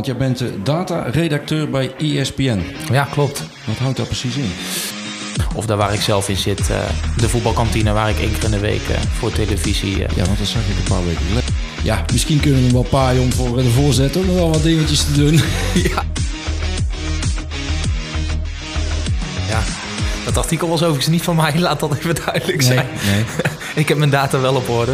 want jij bent de data-redacteur bij ESPN. Ja, klopt. Wat houdt dat precies in? Of daar waar ik zelf in zit, uh, de voetbalkantine waar ik één keer in de week uh, voor televisie... Ja, want dat zag ik een paar weken geleden. Ja, misschien kunnen we wel een paar om voor de voorzet ook nog wel wat dingetjes te doen. ja. Ja, dat artikel was overigens niet van mij, laat dat even duidelijk zijn. Nee, nee. ik heb mijn data wel op orde.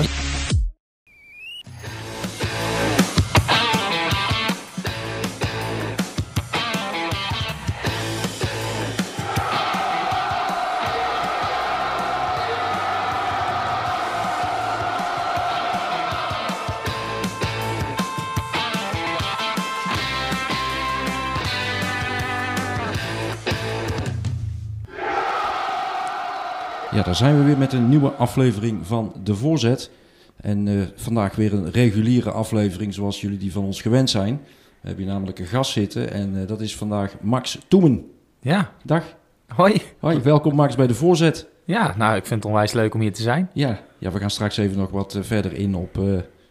Daar zijn we weer met een nieuwe aflevering van De Voorzet. En uh, vandaag weer een reguliere aflevering zoals jullie die van ons gewend zijn. We hebben hier namelijk een gast zitten en uh, dat is vandaag Max Toemen. Ja. Dag. Hoi. Hoi, welkom Max bij De Voorzet. Ja, nou ik vind het onwijs leuk om hier te zijn. Ja, ja we gaan straks even nog wat uh, verder in op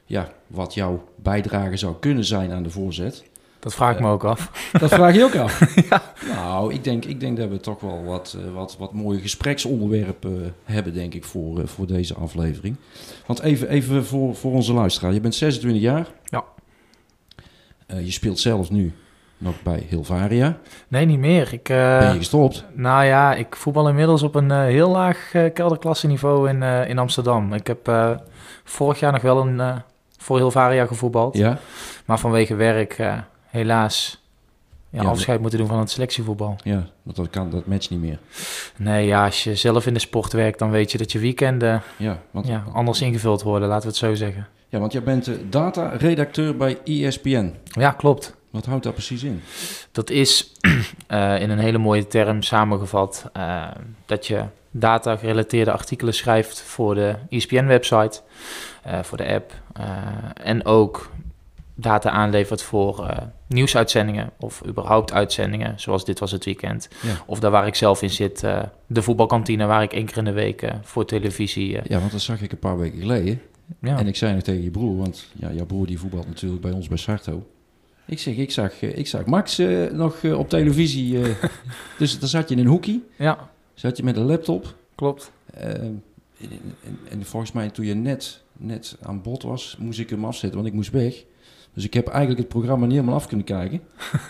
ja, wat jouw bijdrage zou kunnen zijn aan De Voorzet. Dat vraag ik me ook af. Dat vraag je ook af? ja. Nou, ik denk, ik denk dat we toch wel wat, uh, wat, wat mooie gespreksonderwerpen uh, hebben, denk ik, voor, uh, voor deze aflevering. Want even, even voor, voor onze luisteraar. Je bent 26 jaar. Ja. je speelt zelf nu nog bij Hilvaria. Nee, niet meer. Ik, ben je gestopt? Nou ja, ik voetbal inmiddels op een heel laag kelderklasse niveau in, in Amsterdam. Ik heb vorig jaar nog wel een, voor Hilvaria gevoetbald. Ja. Maar vanwege werk helaas ja, ja, afscheid moeten doen van het selectievoetbal. Ja, dat, dat kan, dat matcht niet meer. Nee, ja, als je zelf in de sport werkt, dan weet je dat je weekenden ja, want, ja, anders ingevuld worden, laten we het zo zeggen. Ja, want jij bent de data-redacteur bij ESPN. Ja, klopt. Wat houdt dat precies in? Dat is uh, in een hele mooie term samengevat uh, dat je data-gerelateerde artikelen schrijft voor de ESPN-website, uh, voor de app en ook data aanlevert voor uh, nieuwsuitzendingen of überhaupt uitzendingen, zoals dit was het weekend. Ja. Of daar waar ik zelf in zit, uh, de voetbalkantine waar ik één keer in de week uh, voor televisie... Ja, want dat zag ik een paar weken geleden. Ja. En ik zei nog tegen je broer, want ja, jouw broer die voetbalt natuurlijk bij ons bij Sarto. Ik zeg, ik zag, ik zag Max nog op televisie. dus daar zat je in een hoekie. Ja. Zat je met een laptop. Klopt. En, en, en volgens mij toen je net, net aan bod was, moest ik hem afzetten, want ik moest weg. Dus ik heb eigenlijk het programma niet helemaal af kunnen kijken.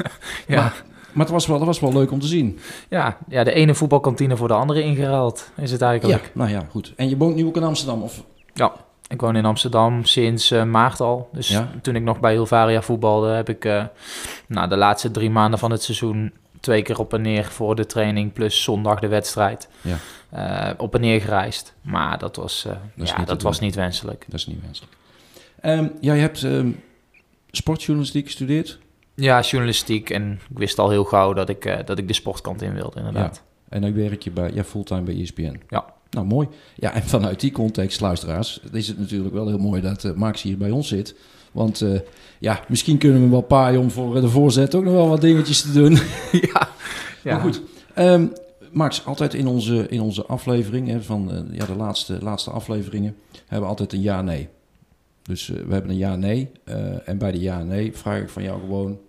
ja. Maar, maar het was wel, dat was wel leuk om te zien. Ja, ja, de ene voetbalkantine voor de andere ingeruild is het eigenlijk. Ja, nou ja, goed. En je woont nu ook in Amsterdam? Of? Ja, ik woon in Amsterdam sinds uh, maart al. Dus ja? toen ik nog bij Hilvaria voetbalde, heb ik uh, nou, de laatste drie maanden van het seizoen twee keer op en neer voor de training plus zondag de wedstrijd ja. uh, op en neer gereisd. Maar dat was, dat ja, dat was niet wenselijk. Dat is niet wenselijk. Um, jij hebt um, sportjournalistiek gestudeerd? Ja, journalistiek. En ik wist al heel gauw dat ik, uh, dat ik de sportkant in wilde, inderdaad. Ja. En dan werk je bij, ja, fulltime bij ESPN. Ja. Nou, mooi. Ja, en vanuit die context, luisteraars, is het natuurlijk wel heel mooi dat uh, Max hier bij ons zit. Want uh, ja, misschien kunnen we wel paaien om voor de voorzet ook nog wel wat dingetjes te doen. ja. ja. Maar goed. Um, Max, altijd in onze, in onze aflevering, hè, van ja, de laatste, laatste afleveringen, hebben we altijd een ja-nee. Dus uh, we hebben een ja-nee. Uh, en bij de ja-nee vraag ik van jou gewoon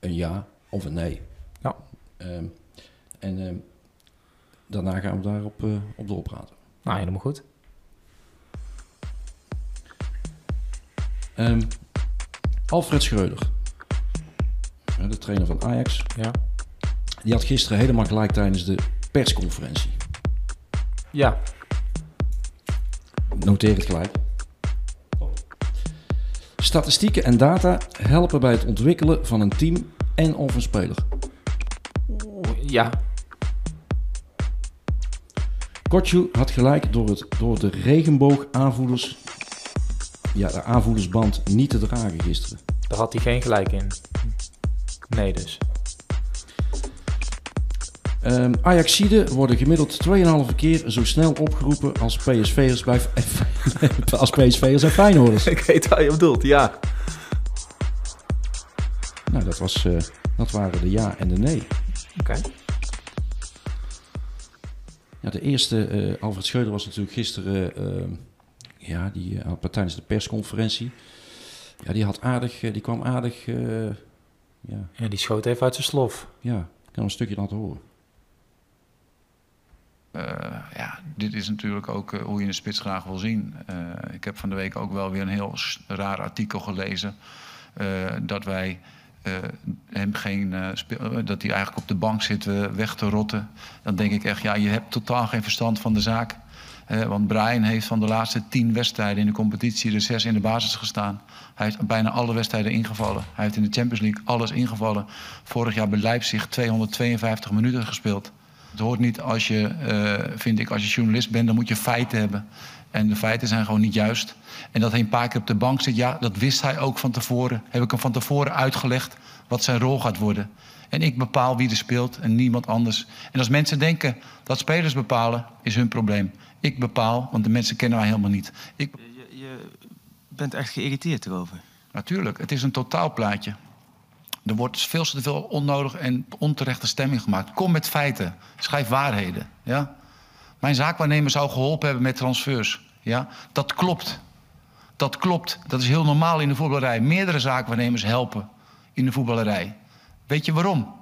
een ja of een nee. Ja. Um, en um, daarna gaan we daarop uh, op doorpraten. Nou, helemaal goed. Um, Alfred Schreuder, de trainer van Ajax. Ja. Die had gisteren helemaal gelijk tijdens de persconferentie. Ja. Noteer het gelijk. Statistieken en data helpen bij het ontwikkelen van een team en of een speler. Ja. Kotju had gelijk door, het, door de regenboog aanvoerders, ja, de aanvoerdersband niet te dragen gisteren. Daar had hij geen gelijk in. Nee dus. Um, Ajaxiden worden gemiddeld 2,5 keer zo snel opgeroepen als PSV'ers bij als PSV'ers en Feyenoorders. Ik weet waar je bedoelt, ja. Nou, dat, was, uh, dat waren de ja en de nee. Oké. Okay. Ja, de eerste, uh, Alfred Scheuder was natuurlijk gisteren, uh, ja, die uh, tijdens de persconferentie. Ja, die had aardig, die kwam aardig ja, Ja, die schoot even uit zijn slof. ja, ik kan een stukje laten horen. Eh, ja, dit is natuurlijk ook eh, hoe je een spits graag wil zien. Eh, ik heb van de week ook wel weer een heel raar artikel gelezen. dat wij hem geen. dat hij eigenlijk op de bank zit weg te rotten. Dan denk ik echt, ja, je hebt totaal geen verstand van de zaak. Want Brian heeft van de laatste tien wedstrijden in de competitie er zes in de basis gestaan. Hij heeft bijna alle wedstrijden ingevallen. Hij heeft in de Champions League alles ingevallen. Vorig jaar bij Leipzig 252 minuten gespeeld. Het hoort niet als je, eh, vind ik, als je journalist bent, dan moet je feiten hebben. En de feiten zijn gewoon niet juist. En dat hij een paar keer op de bank zit, ja, dat wist hij ook van tevoren. Heb ik hem van tevoren uitgelegd wat zijn rol gaat worden. En ik bepaal wie er speelt en niemand anders. En als mensen denken dat spelers bepalen, is hun probleem. Ik bepaal, want de mensen kennen mij helemaal niet. Ik, Je, je bent echt geïrriteerd erover. natuurlijk, het is een totaalplaatje. Er wordt veel te veel onnodig en onterechte stemming gemaakt. Kom met feiten. Schrijf waarheden. Ja? Mijn zaakwaarnemer zou geholpen hebben met transfers. Ja? Dat klopt. Dat klopt. Dat is heel normaal in de voetballerij. Meerdere zaakwaarnemers helpen in de voetballerij. Weet je waarom?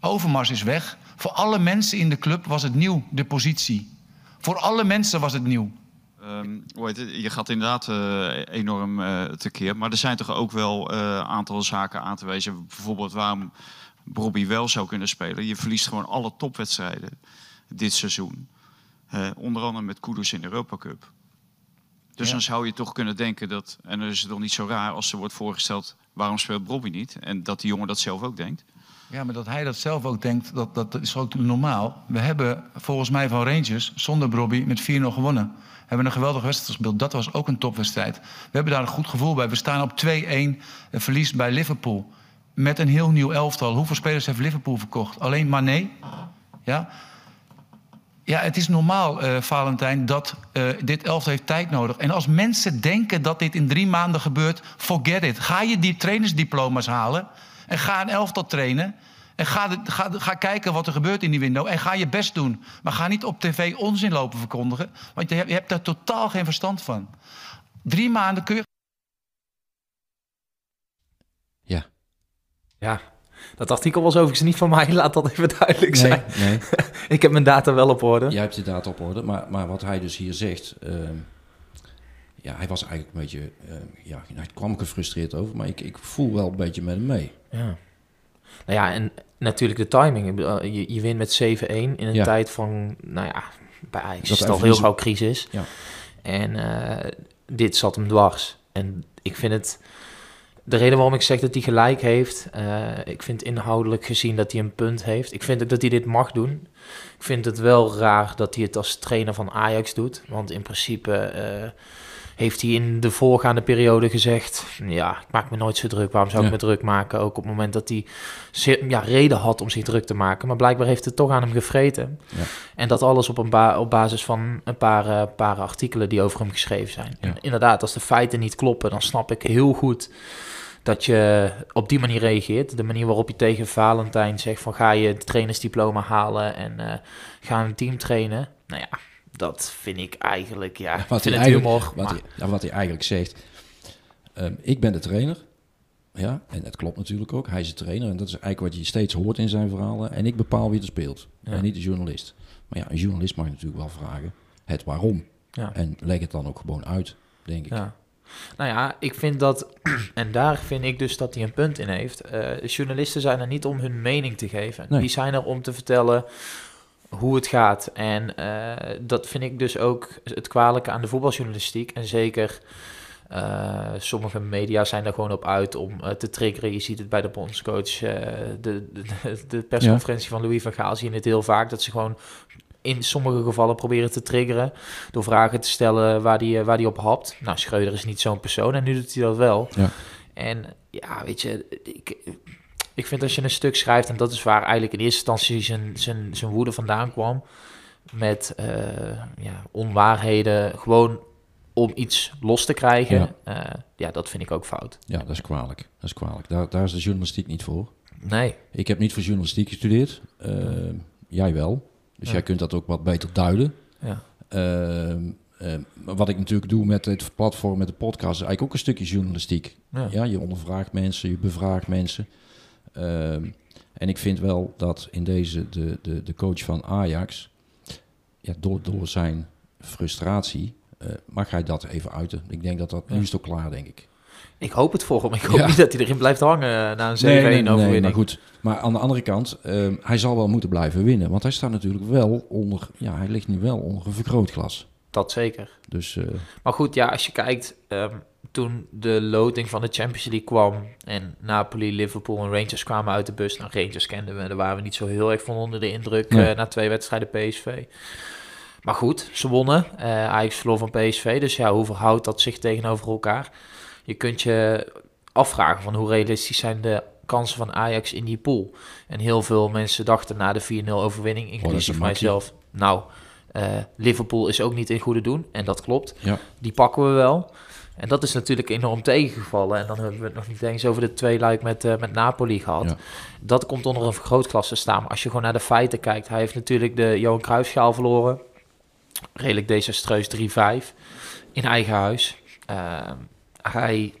Overmars is weg. Voor alle mensen in de club was het nieuw, de positie. Voor alle mensen was het nieuw. Ehm? Je gaat inderdaad eh, enorm eh, tekeer. Maar er zijn toch ook wel een aantal zaken aan te wijzen. Bijvoorbeeld waarom Bobby wel zou kunnen spelen. Je verliest gewoon alle topwedstrijden dit seizoen. Eh, onder andere met Kudus in de Europa Cup. Dus Ja. dan zou je toch kunnen denken dat... En dan is het toch niet zo raar als er wordt voorgesteld... waarom speelt Bobby niet? En dat die jongen dat zelf ook denkt. Ja, maar dat hij dat zelf ook denkt, dat, dat is ook normaal. We hebben volgens mij van Rangers zonder Bobby met 4-0 gewonnen. We hebben een geweldige wedstrijd gespeeld. Dat was ook een topwedstrijd. We hebben daar een goed gevoel bij. We staan op 2-1 eh, verlies bij Liverpool. Met een heel nieuw elftal. Hoeveel spelers heeft Liverpool verkocht? Alleen Mané? Ja, ja het is normaal, eh Valentijn, dat eh, dit elftal heeft tijd nodig. En als mensen denken dat dit in drie maanden gebeurt, forget it. Ga je die trainersdiploma's halen en ga een elftal trainen. En ga, de- ga, ga kijken wat er gebeurt in die window. En ga je best doen. Maar ga niet op tv onzin lopen verkondigen. Want je hebt, je hebt daar totaal geen verstand van. Drie maanden kun je Ja. Ja, dat artikel was overigens niet van mij. Laat dat even duidelijk zijn. nee. Ik heb mijn data wel op orde. Jij hebt je data op orde, maar, maar wat hij dus hier zegt... ehm, ja, hij was eigenlijk een beetje... ehm, ja, hij kwam gefrustreerd over, maar ik, ik voel wel een beetje met hem mee. Ja. Nou ja, en natuurlijk de timing. Bedoel, Je, je wint met 7-1 in een Ja. tijd van, nou ja, bij Ajax is het al heel gauw crisis. Ja. En eh, dit zat hem dwars. En ik vind het, de reden waarom ik zeg dat hij gelijk heeft, eh, ik vind inhoudelijk gezien dat hij een punt heeft. Ik vind ook dat hij dit mag doen. Ik vind het wel raar dat hij het als trainer van Ajax doet. Want in principe eh, heeft hij in de voorgaande periode gezegd... ja, ik maak me nooit zo druk. Waarom zou ik Ja. me druk maken? Ook op het moment dat hij ja, reden had om zich druk te maken. Maar blijkbaar heeft het toch aan hem gevreten. Ja. En dat alles op, een ba- op basis van een paar, eh, paar artikelen die over hem geschreven zijn. En inderdaad, als de feiten niet kloppen... dan snap ik heel goed dat je op die manier reageert. De manier waarop je tegen Valentijn zegt van... ga je het trainersdiploma halen en eh, ga een team trainen. Nou ja, dat vind ik eigenlijk... Ja, Wat hij eigenlijk- humor. Wat, maar- hij, ja, wat hij eigenlijk zegt. ehm, ik ben de trainer. Ja, en dat klopt natuurlijk ook. Hij is de trainer. En dat is eigenlijk wat je steeds hoort in zijn verhalen. En ik bepaal wie er speelt. Ja. En niet de journalist. Maar ja, een journalist mag natuurlijk wel vragen. Het waarom. ja. En leg het dan ook gewoon uit, denk ik. Ja. Nou ja, ik vind dat, en daar vind ik dus dat hij een punt in heeft. Eh, journalisten zijn er niet om hun mening te geven. Nee. Die zijn er om te vertellen hoe het gaat. En eh, dat vind ik dus ook het kwalijke aan de voetbaljournalistiek. En zeker eh, sommige media zijn er gewoon op uit om eh, te triggeren. Je ziet het bij de bondscoach, de, de, de persconferentie van Louis van Gaal zie je het heel vaak. Dat ze gewoon in sommige gevallen proberen te triggeren door vragen te stellen waar die, waar die op hapt. Nou, Schreuder is niet zo'n persoon en nu doet hij dat wel. Ja. En ja, weet je, ik, ik vind als je een stuk schrijft, en dat is waar eigenlijk in eerste instantie zijn, zijn, zijn woede vandaan kwam, met eh, ja, onwaarheden, gewoon om iets los te krijgen, Ja. ja. ja, dat vind ik ook fout. Ja, dat is kwalijk. Dat is kwalijk. Daar, daar is de journalistiek niet voor. Nee, Ik heb niet voor journalistiek gestudeerd. Ehm, jij wel. Dus Ja. jij kunt dat ook wat beter duiden. ja, Ehm, Eh, maar wat ik natuurlijk doe met het platform, met de podcast, is eigenlijk ook een stukje journalistiek. Ja. Ja, je ondervraagt mensen, je bevraagt mensen. Ehm, en ik vind wel dat in deze, de, de, de coach van Ajax, ja, door, door zijn frustratie, eh, mag hij dat even uiten. Ik denk dat dat, nu is het ook klaar, denk ik. Ik hoop het voor hem. Ik hoop Ja. niet dat hij erin blijft hangen na een 7-1 Nee, nee, nee, overwinning. maar goed. Maar aan de andere kant, ehm, hij zal wel moeten blijven winnen. Want hij staat natuurlijk wel onder, ja, hij ligt nu wel onder een vergrootglas. Dat zeker. Dus eh, Maar goed, ja, als je kijkt, ehm, toen de loting van de Champions League kwam en Napoli, Liverpool en Rangers kwamen uit de bus. Nou, Rangers kenden we, daar waren we niet zo heel erg van onder de indruk Nee. eh, na twee wedstrijden PSV. Maar goed, ze wonnen. Eh Ajax verloor van PSV, dus ja, hoe verhoudt dat zich tegenover elkaar? Je kunt je afvragen van hoe realistisch zijn de kansen van Ajax in die pool. En heel veel mensen dachten na de 4-0 overwinning, inclusief makkie. mijzelf, nou, eh, Liverpool is ook niet in goede doen. En dat klopt ja, die pakken we wel. En dat is natuurlijk enorm tegengevallen. En dan hebben we het nog niet eens over de twee luik met, eh, met Napoli gehad. Ja. Dat komt onder een vergrootglas te staan. Maar als je gewoon naar de feiten kijkt. Hij heeft natuurlijk de Johan Cruijffschaal verloren. Redelijk desastreus 3-5 in eigen huis. Ehm, hij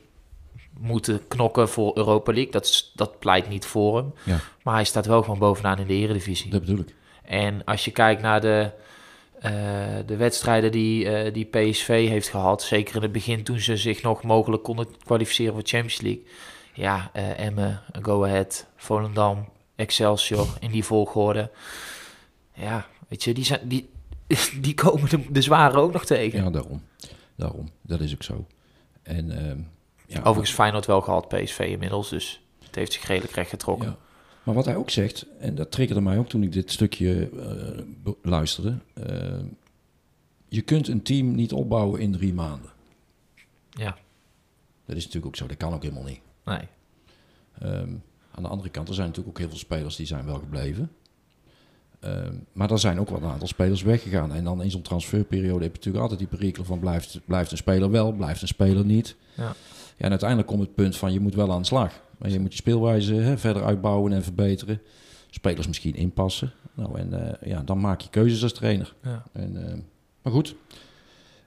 moet knokken voor Europa League. Dat, is- dat pleit niet voor hem. ja, Maar hij staat wel gewoon bovenaan in de Eredivisie. dat bedoel ik. En als je kijkt naar de, eh, de wedstrijden die, eh, die PSV heeft gehad, zeker in het begin toen ze zich nog mogelijk konden kwalificeren voor Champions League. Ja, eh Emmen, Go Ahead, Volendam, Excelsior in die volgorde. Ja, weet je, die, zijn, die, die komen de, de zware ook nog tegen. Ja, daarom. Daarom. Dat is ook zo. En ehm, ja, Overigens Feyenoord wel gehad, PSV inmiddels, dus het heeft zich redelijk recht getrokken. Ja. Maar wat hij ook zegt, en dat triggerde mij ook toen ik dit stukje eh, luisterde. eh, je kunt een team niet opbouwen in drie maanden. Ja, Dat is natuurlijk ook zo. Dat kan ook helemaal niet. nee. Ehm, aan de andere kant, er zijn natuurlijk ook heel veel spelers die zijn wel gebleven. Ehm, maar er zijn ook wel een aantal spelers weggegaan. En dan in zo'n transferperiode heb je natuurlijk altijd die perikelen van blijft, blijft een speler wel, blijft een speler niet. Ja. Ja, en uiteindelijk komt het punt van je moet wel aan de slag. Maar je moet je speelwijze hè, verder uitbouwen en verbeteren. Spelers misschien inpassen. Nou, en eh, ja, dan maak je keuzes als trainer. Ja. En, eh, maar goed,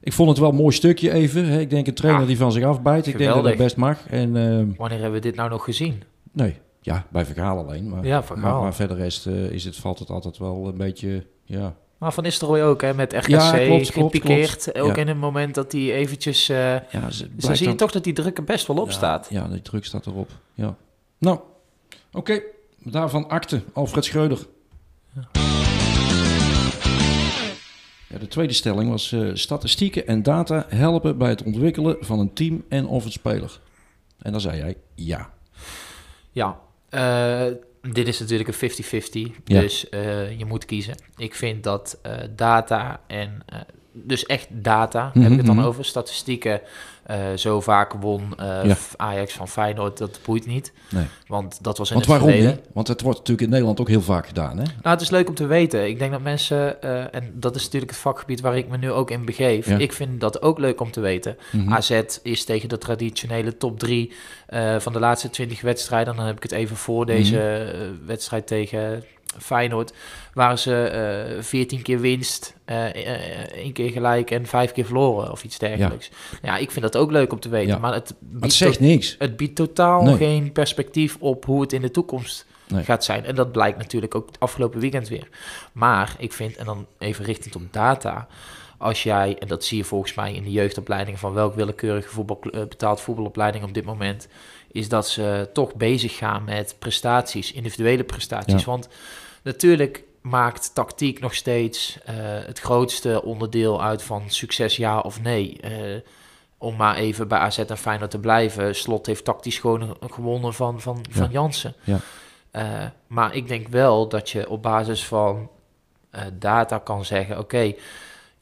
ik vond het wel een mooi stukje even. Hè. Ik denk een trainer Ja, die van zich afbijt. Ik denk dat dat best mag. En ehm, Wanneer hebben we dit nou nog gezien? Nee, ja, bij Vergaal alleen. Maar, Ja, maar, maar verder rest, eh, is het, valt het altijd wel een beetje... Ja, Maar Van Nistelrooy ook, hè, met RKC, Ja, klopt, klopt, gepikeerd. klopt. Ook Ja. in een moment dat hij eventjes... eh, ja ze dus dan zie je toch dat die druk er best wel op ja, staat. Ja, die druk staat erop. Ja. Nou, oké. Daarvan akte. Alfred Schreuder. Ja, de tweede stelling was eh, statistieken en data helpen bij het ontwikkelen van een team en of een speler. En dan zei jij ja. Ja, eh, dit is natuurlijk een 50-50, Ja. dus eh, je moet kiezen. Ik vind dat eh, data en... dus echt data, heb ik het dan Mhm. over. Statistieken, eh, zo vaak won eh, Ja. Ajax van Feyenoord, dat boeit niet. Nee. Want dat was in Want het waarom verleden. Want het wordt natuurlijk in Nederland ook heel vaak gedaan, hè? Nou, het is leuk om te weten. Ik denk dat mensen, eh, en dat is natuurlijk het vakgebied waar ik me nu ook in begeef. Ja. Ik vind dat ook leuk om te weten. Mhm. AZ is tegen de traditionele top 3 van de laatste 20 wedstrijden. Dan heb ik het even voor deze Mhm. eh, wedstrijd tegen Feyenoord. Waren ze eh 14 keer winst, eh eh, één keer gelijk en vijf keer verloren of iets dergelijks. Ja, ik vind dat ook leuk om te weten. Ja. Maar het het biedt, zegt to- niks. het biedt totaal Nee. geen perspectief op hoe het in de toekomst Nee. gaat zijn. En dat blijkt natuurlijk ook het afgelopen weekend weer. Maar ik vind, en dan even richting op data. Als jij, en dat zie je volgens mij in de jeugdopleiding van welk willekeurige voetbal, betaald voetbalopleiding op dit moment, is dat ze toch bezig gaan met prestaties, individuele prestaties. Ja. Want natuurlijk maakt tactiek nog steeds eh, het grootste onderdeel uit van succes ja of nee. Eh, om maar even bij AZ en Feyenoord te blijven. Slot heeft tactisch gewoon gewonnen van, van, Ja. van Jansen. Ja. Eh, maar ik denk wel dat je op basis van data kan zeggen: oké,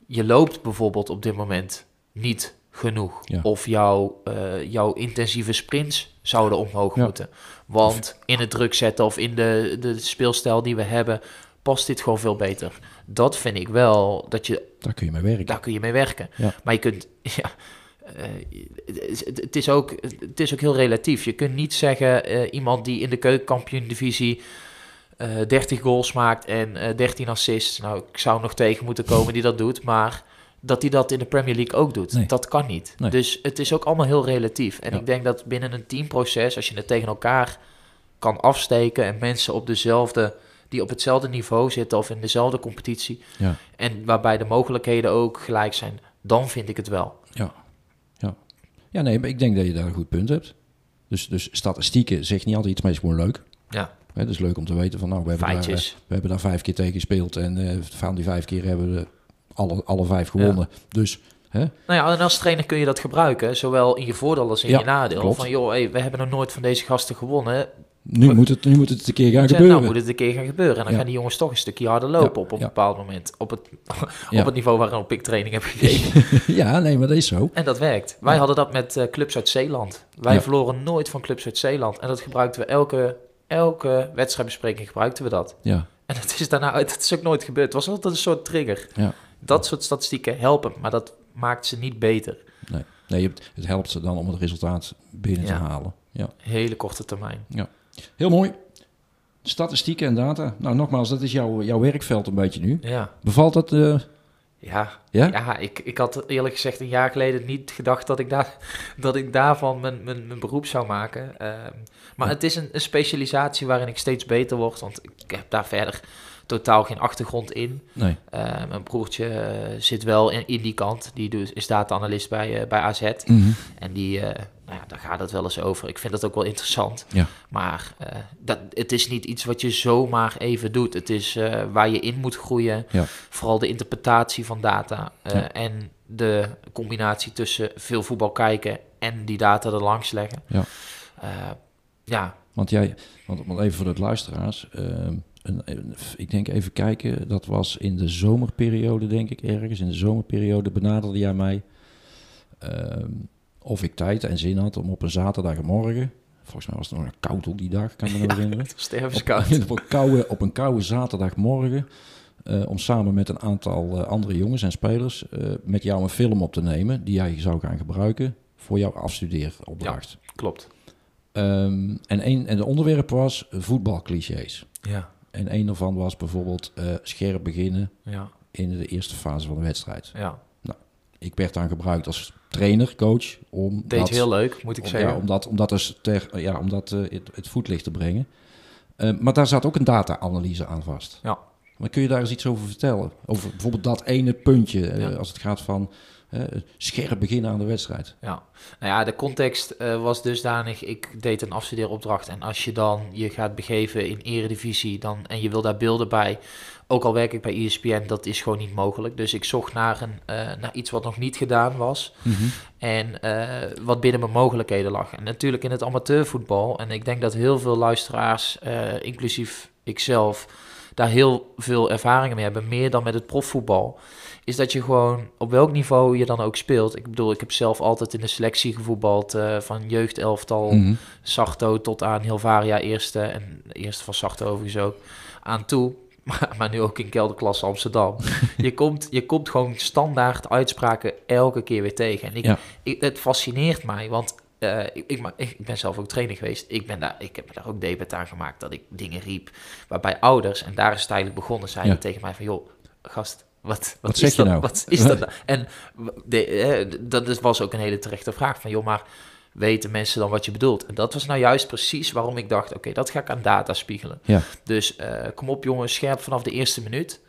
je loopt bijvoorbeeld op dit moment niet genoeg. Ja. Of jouw, eh, jouw intensieve sprints zouden omhoog Ja. moeten. Want in het druk zetten of in de, de speelstijl die we hebben, past dit gewoon veel beter. Dat vind ik wel dat je Daar kun je mee werken. daar kun je mee werken. Ja. Maar je kunt, ja, eh, het, is- het is ook, het is ook heel relatief. Je kunt niet zeggen, eh, iemand die in de keukenkampioen-divisie eh 30 goals maakt en eh 13 assists. Nou, ik zou nog tegen moeten komen die dat doet, maar dat hij dat in de Premier League ook doet. Nee. Dat kan niet. Nee. Dus het is ook allemaal heel relatief. En Ja. ik denk dat binnen een teamproces, als je het tegen elkaar kan afsteken en mensen op dezelfde, die op hetzelfde niveau zitten of in dezelfde competitie, Ja. en waarbij de mogelijkheden ook gelijk zijn, dan vind ik het wel. Ja. Ja. ja, nee, maar ik denk dat je daar een goed punt hebt. Dus, dus statistieken zegt niet altijd iets, maar is gewoon leuk. Ja, het is leuk om te weten van, nou, we hebben, feitjes. we hebben daar vijf keer tegen gespeeld en eh, van die vijf keer hebben we alle, alle vijf gewonnen. Dus, hè? Nou ja, en als trainer kun je dat gebruiken, zowel in je voordeel als in Ja, je nadeel. klopt. Van joh, hey, we hebben nog nooit van deze gasten gewonnen. Nu, moet het, nu moet het een keer gaan gebeuren. nou moet het een keer gaan gebeuren. En dan Ja. gaan die jongens toch een stukje harder lopen op een bepaald moment. Op het, op het niveau waarop ik training heb gegeven. ja, nee, maar dat is zo. En dat werkt. Wij hadden dat met eh, clubs uit Zeeland. Wij verloren nooit van clubs uit Zeeland. En dat gebruikten we elke, elke wedstrijdbespreking gebruikten we dat. Ja, En het is daarna, het is ook nooit gebeurd. Het was altijd een soort trigger. ja. Dat soort statistieken helpen, maar dat maakt ze niet beter. Nee, nee je hebt- het helpt ze dan om het resultaat binnen te Ja. halen. Ja. Hele korte termijn. Heel mooi. Statistieken en data. Nou, nogmaals, dat is jouw, jouw werkveld een beetje nu. Ja, Bevalt dat? eh, ja. ja? Ja, ik, ik had eerlijk gezegd een jaar geleden niet gedacht dat ik, daar, dat ik daarvan mijn, mijn, mijn beroep zou maken. Ehm, maar Ja. het is een, een specialisatie waarin ik steeds beter word, want ik heb daar verder totaal geen achtergrond in. Nee. Eh, mijn broertje eh, zit wel in, in die kant, die dus, is data-analyst bij, eh, bij AZ. Mhm. En die, nou ja, daar gaat het wel eens over. Ik vind dat ook wel interessant. Ja. Maar dat, het is niet iets wat je zomaar even doet. Het is waar je in moet groeien. Ja. Vooral de interpretatie van data. Ja. En de combinatie tussen veel voetbal kijken en die data er langs leggen. Ja. Ja, Want jij, want, want even voor de luisteraars. ehm, een, een- ik denk even kijken, dat was in de zomerperiode, denk ik, ergens. In de zomerperiode benaderde jij mij ehm, of ik tijd en zin had om op een zaterdagmorgen, volgens mij was het nog een koud op die dag, kan ik me nog herinneren. stervenskoud. op, een koude, op een koude zaterdagmorgen, eh, om samen met een aantal eh, andere jongens en spelers eh, met jou een film op te nemen die jij zou gaan gebruiken voor jouw afstudeeropdracht. Klopt. Ehm, en, een, en de onderwerp was voetbalclichés. Ja, En een daarvan was bijvoorbeeld eh, scherp beginnen ja, in de eerste fase van de wedstrijd. ja. Ik werd dan gebruikt als trainer, coach, om Deed dat, heel leuk, moet ik om, zeggen. ja, om dat, om dat, dus ter, ja, om dat eh, het, het voetlicht te brengen. Eh, maar daar zat ook een data-analyse aan vast. Ja. Maar kun je daar eens iets over vertellen? Over bijvoorbeeld dat ene puntje, Ja. als het gaat van scherp beginnen aan de wedstrijd. Ja, nou ja, de context eh, was dusdanig. Ik deed een afstudeeropdracht. En als je dan je gaat begeven in eredivisie dan, en je wil daar beelden bij. Ook al werk ik bij ESPN, dat is gewoon niet mogelijk. Dus ik zocht naar, een, eh, naar iets wat nog niet gedaan was. En eh, wat binnen mijn mogelijkheden lag. En natuurlijk in het amateurvoetbal. En ik denk dat heel veel luisteraars, inclusief ikzelf, daar heel veel ervaringen mee hebben. Meer dan met het profvoetbal. Is dat je gewoon op welk niveau je dan ook speelt. Ik bedoel, ik heb zelf altijd in de selectie gevoetbald. eh, van jeugdelftal, Mhm. Sarto tot aan Hilvaria eerste. En de eerste van Sarto overigens ook. Aan toe. Maar, maar nu ook in kelderklasse Amsterdam. je, komt, je komt gewoon standaard uitspraken elke keer weer tegen. En ik, Ja. ik, het fascineert mij, want eh, ik, ik, ik ben zelf ook trainer geweest. Ik, ben daar, ik heb me daar ook debet aan gemaakt dat ik dingen riep. Waarbij ouders, en daar is het eigenlijk begonnen, zeiden Ja. tegen mij van... joh, gast, wat, Wat is zeg je dat, nou? Wat is dat nou? En de, eh, dat was ook een hele terechte vraag van... joh, maar weten mensen dan wat je bedoelt? En dat was nou juist precies waarom ik dacht... oké, dat ga ik aan data spiegelen. Ja. Dus eh, kom op jongens, scherp vanaf de eerste minuut.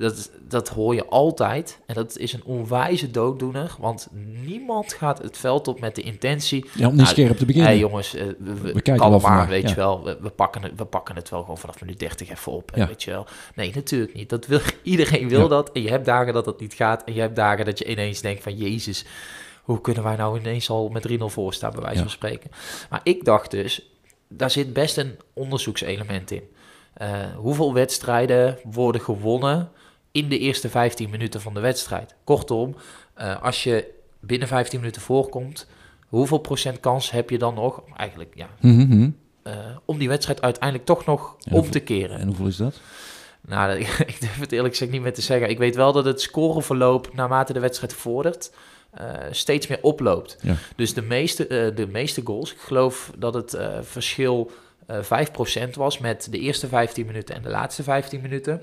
Dat, dat hoor je altijd. En dat is een onwijze dooddoener. Want niemand gaat het veld op met de intentie... Ja, om niet Nou, scherp te beginnen. Hé jongens, eh, we, we, kijken wel weet ja. je wel. We, we, pakken het, we pakken het wel gewoon vanaf minuut 30 even op, Ja. weet je wel. Nee, natuurlijk niet. Dat wil, iedereen wil Ja. dat. En je hebt dagen dat dat niet gaat. En je hebt dagen dat je ineens denkt van... Jezus, hoe kunnen wij nou ineens al met 3-0 voor staan, bij wijze van spreken. Maar ik dacht dus, daar zit best een onderzoekselement in. Eh, hoeveel wedstrijden worden gewonnen in de eerste 15 minuten van de wedstrijd? Kortom, eh, als je binnen 15 minuten voorkomt, hoeveel procent kans heb je dan nog, eigenlijk ja, Mhm, mhm. eh, om die wedstrijd uiteindelijk toch nog om hoeveel- te keren? En hoeveel is dat? Nou, ik durf het eerlijk gezegd niet meer te zeggen. Ik weet wel dat het scoreverloop naarmate de wedstrijd vordert eh, steeds meer oploopt. Ja. Dus de meeste, de meeste goals, ik geloof dat het verschil eh 5% was met de eerste 15 minuten en de laatste 15 minuten.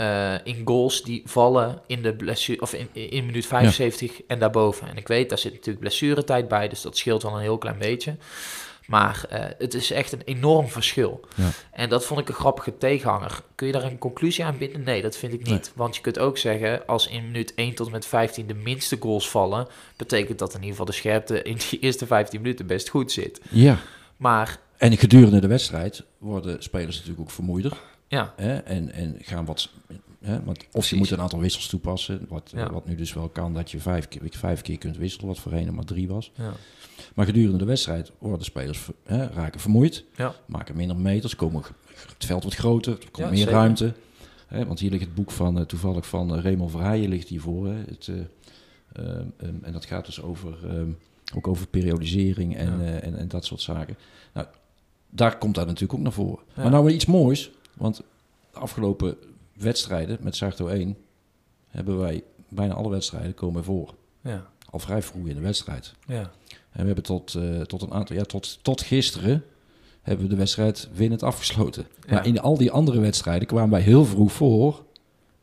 Eh, in goals die vallen in de blessure of in, in minuut 75 en daarboven. En ik weet, daar zit natuurlijk blessuretijd bij, dus dat scheelt wel een heel klein beetje. Maar eh, het is echt een enorm verschil. Ja. En dat vond ik een grappige tegenhanger. Kun je daar een conclusie aan binden? Nee, dat vind ik niet. Want je kunt ook zeggen, als in minuut 1 tot en met 15 de minste goals vallen, betekent dat in ieder geval de scherpte in die eerste 15 minuten best goed zit. Ja. Maar En gedurende de wedstrijd worden spelers natuurlijk ook vermoeider. Ja, Hè? En, en gaan wat. Hè? Want of Precies. je moet een aantal wissels toepassen. Wat, Ja. wat nu dus wel kan, dat je vijf keer, vijf keer kunt wisselen, wat voorheen maar drie was. ja, Maar gedurende de wedstrijd worden spelers ver- hè, raken vermoeid, ja. maken minder meters, komen, het veld wordt groter, er komt meer zeker. ruimte. Hè? Want hier ligt het boek van, eh, toevallig van uh, Raymond Verheijen ligt hiervoor. Hè? Het, eh, ehm, ehm, en dat gaat dus over, ehm, ook over periodisering en, eh, en, en dat soort zaken. Nou, daar komt dat natuurlijk ook naar voren. Maar nou weer iets moois, want de afgelopen wedstrijden met Sarto 1 hebben wij bijna alle wedstrijden komen voor. ja, Al vrij vroeg in de wedstrijd. ja. En we hebben tot, eh, tot een aantal, ja, tot, tot gisteren hebben we de wedstrijd winnend afgesloten. Ja. Maar in al die andere wedstrijden kwamen wij heel vroeg voor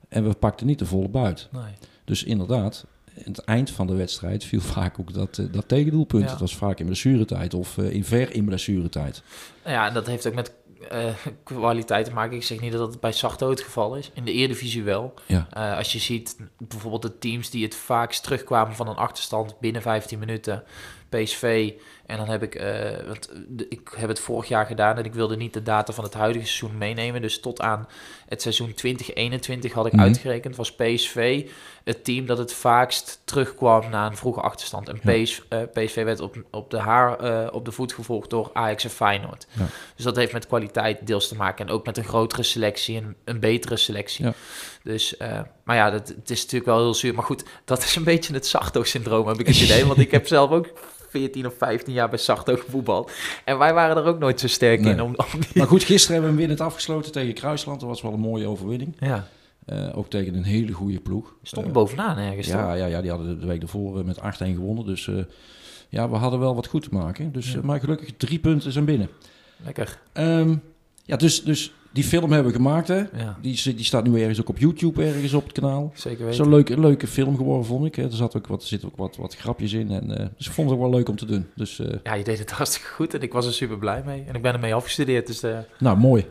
en we pakten niet de volle buit. Nee. Dus inderdaad, in het eind van de wedstrijd viel vaak ook dat, eh, dat tegendoelpunt. Ja. Het was vaak in blessuretijd of eh, in ver in blessuretijd. Nou ja, en dat heeft ook met eh, kwaliteit te maken. Ik zeg niet dat het bij Sarto het geval is. In de Eredivisie wel. Ja. Eh, als je ziet bijvoorbeeld de teams die het vaakst terugkwamen van een achterstand binnen 15 minuten. PSV. En dan heb ik, eh, want de- ik heb het vorig jaar gedaan en ik wilde niet de data van het huidige seizoen meenemen. Dus tot aan het seizoen 2021 had ik Mhm. uitgerekend, was PSV het team dat het vaakst terugkwam na een vroege achterstand. En Ja. PS, eh, PSV werd op, op, de haar, eh, op de voet gevolgd door Ajax en Feyenoord. Ja. Dus dat heeft met kwaliteit deels te maken. En ook met een grotere selectie en een betere selectie. Ja. Dus, eh, maar ja, dat, het is natuurlijk wel heel zuur. Maar goed, dat is een beetje het Sarto-syndroom, heb ik het idee. Want ik heb zelf ook 14 of 15 jaar bij Sarto gevoetbald. En wij waren er ook nooit zo sterk Nee. in. Om, om die- Maar goed, gisteren hebben we hem winnend afgesloten tegen Kruisland. Dat was wel een mooie overwinning. Ja, Eh, ook tegen een hele goede ploeg. stonden Eh, bovenaan ergens. Ja, ja, ja, die hadden de- week ervoor eh, met 8-1 gewonnen. Dus ja, we hadden wel wat goed te maken. Dus, Ja. maar gelukkig drie punten zijn binnen. Lekker. Ehm, ja, dus, dus die film hebben we gemaakt, hè? Ja, Die, die staat nu ergens ook op YouTube, ergens op het kanaal. zeker weten. Zo'n leuke, leuke film geworden, vond ik. Hè. Er, zat ook wat, er zitten ook wat, wat grapjes in. En, eh, dus ik vond het ook wel leuk om te doen. Dus, eh, Ja, je deed het hartstikke goed en ik was er super blij mee. En ik ben ermee afgestudeerd, dus eh, nou, mooi.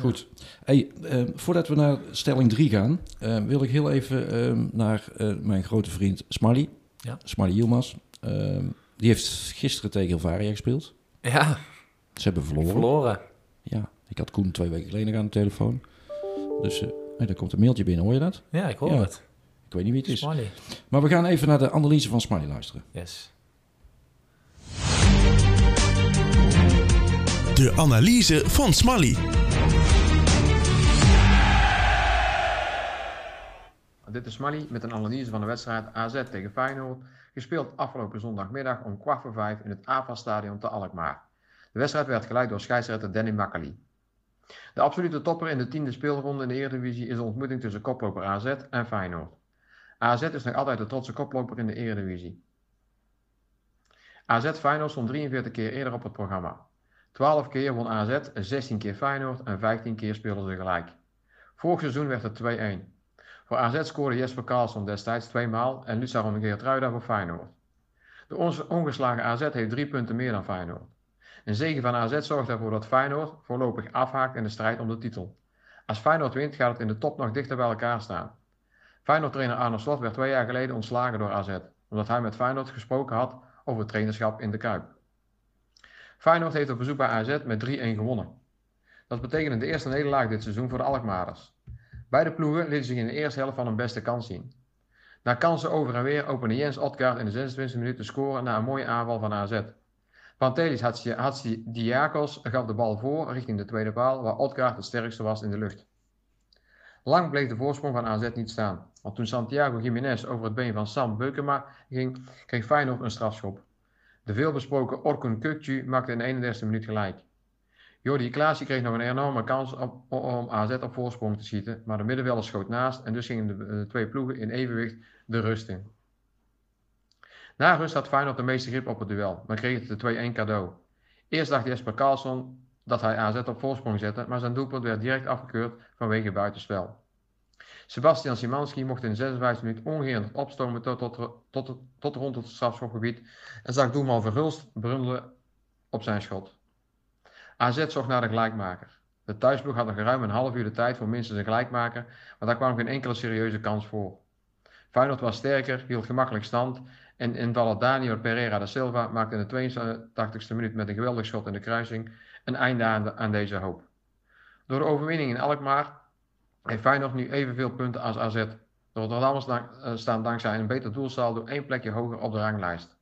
Goed. Hey, voordat we naar stelling 3 gaan, wil ik heel even eh, naar mijn grote vriend Smally. Ja. Smally Yilmaz. Eh, die heeft gisteren tegen Helvaria gespeeld. ja, Ze hebben verloren. verloren. Ja, ik had Koen twee weken geleden aan de telefoon. Dus eh hey, daar komt een mailtje binnen, hoor je dat? Ja, ik hoor Ja, het. Ik weet niet wie het is. Smiley. Maar we gaan even naar de analyse van Smiley luisteren. Yes. De analyse van Smally. Dit is Smally met een analyse van de wedstrijd AZ tegen Feyenoord, gespeeld afgelopen zondagmiddag om kwart voor vijf in het AFA-stadion te Alkmaar. De wedstrijd werd geleid door scheidsrechter Danny Makkeli. De absolute topper in de tiende speelronde in de Eredivisie is de ontmoeting tussen koploper AZ en Feyenoord. AZ is nog altijd de trotse koploper in de Eredivisie. AZ Feyenoord stond 43 keer eerder op het programma. 12 keer won AZ, 16 keer Feyenoord en 15 keer speelden ze gelijk. Vorig seizoen werd het 2-1. Voor AZ scoorde Jesper Karlsson destijds twee maal en Lucaron Geertruida voor Feyenoord. De ongeslagen AZ heeft drie punten meer dan Feyenoord. Een zege van AZ zorgt ervoor dat Feyenoord voorlopig afhaakt in de strijd om de titel. Als Feyenoord wint gaat het in de top nog dichter bij elkaar staan. Feyenoord-trainer Arno Slot werd twee jaar geleden ontslagen door AZ, omdat hij met Feyenoord gesproken had over het trainerschap in de Kuip. Feyenoord heeft op bezoek bij AZ met 3-1 gewonnen. Dat betekende de eerste nederlaag dit seizoen voor de Alkmaarders. Beide ploegen lieten zich in de eerste helft van hun beste kans zien. Na kansen over en weer opende Jens Otgaard in de 26e minuut te scoren na een mooie aanval van AZ. Pantelis Hatsi- Hatsidiakos gaf de bal voor richting de tweede paal, waar Otgaard het sterkste was in de lucht. Lang bleef de voorsprong van AZ niet staan, want toen Santiago Jiménez over het been van Sam Beukema ging, kreeg Feyenoord een strafschop. De veelbesproken Orkun Kökçü maakte in de 31e minuut gelijk. Jordi Klaasie kreeg nog een enorme kans op, om AZ op voorsprong te schieten, maar de middenvelder schoot naast en dus gingen de, de twee ploegen in evenwicht de rust in. Na rust had Feyenoord de meeste grip op het duel, maar kreeg het de 2-1 cadeau. Eerst dacht Jesper Karlsson dat hij AZ op voorsprong zette, maar zijn doelpunt werd direct afgekeurd vanwege buitenspel. Sebastian Simanski mocht in de 56 minuut ongehinderd opstomen tot, tot, tot, tot rond het strafschopgebied en zag doelman Verhulst brundelen op zijn schot. AZ zocht naar de gelijkmaker. De thuisploeg had nog ruim een half uur de tijd voor minstens een gelijkmaker, maar daar kwam geen enkele serieuze kans voor. Feyenoord was sterker, hield gemakkelijk stand en invaller Daniel Pereira da Silva maakte in de 82e minuut met een geweldig schot in de kruising een einde aan, deze hoop. Door de overwinning in Alkmaar heeft Feyenoord nu evenveel punten als AZ. De Rotterdammers eh, staan dankzij een beter doelsaldo één plekje hoger op de ranglijst.